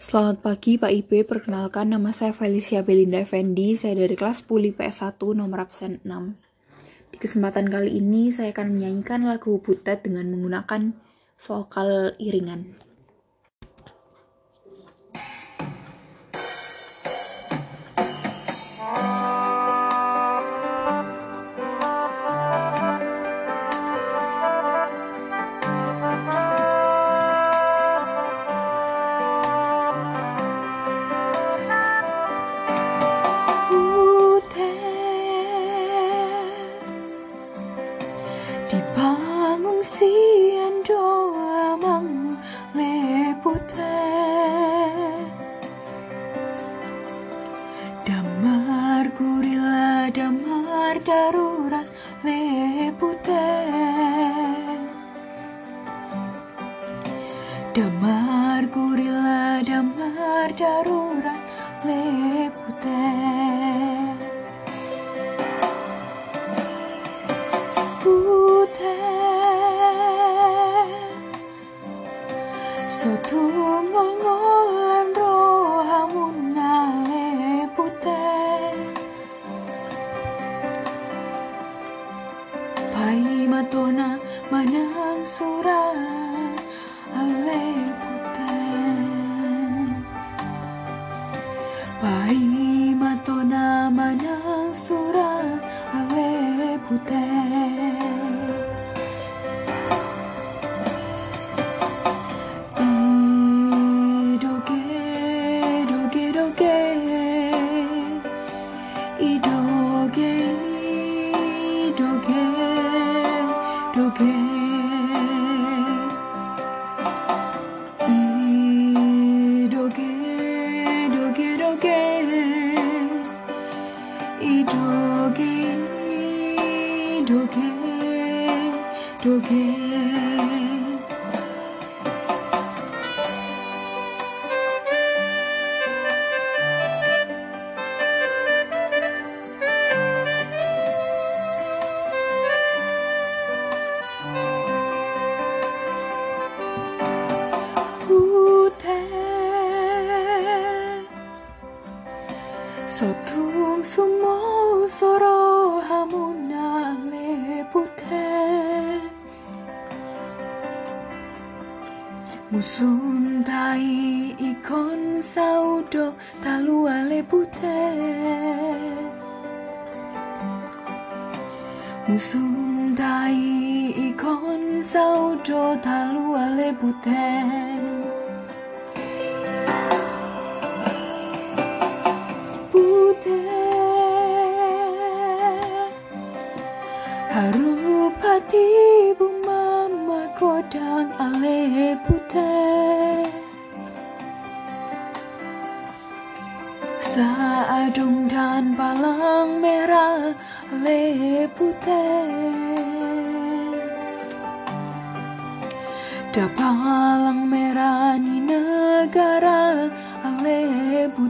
Selamat pagi Pak Ibe, perkenalkan nama saya Felicia Belinda Effendi, saya dari kelas Puli PS1 nomor absen 6. Di kesempatan kali ini saya akan menyanyikan lagu Butet dengan menggunakan vokal iringan. Pengungsian doa lepute Damar gurila damar darurat lepute Damar gurila damar darurat lepute Sotungol ngolan rohamun nale putih Pai matona manang surat ale putih Pai matona manang surat ale rogué, rogué. Y rogué, rogué, rogué. Y. 서툰 숨어 서로 하무나 내보태 무슨 다이 이건 사우도 달루아 레보태 무슨 다이 이건 사우도 달루아 레보태 kodang ale putih. Saadung dan palang merah ale putih. Dapalang merah ni negara ale putih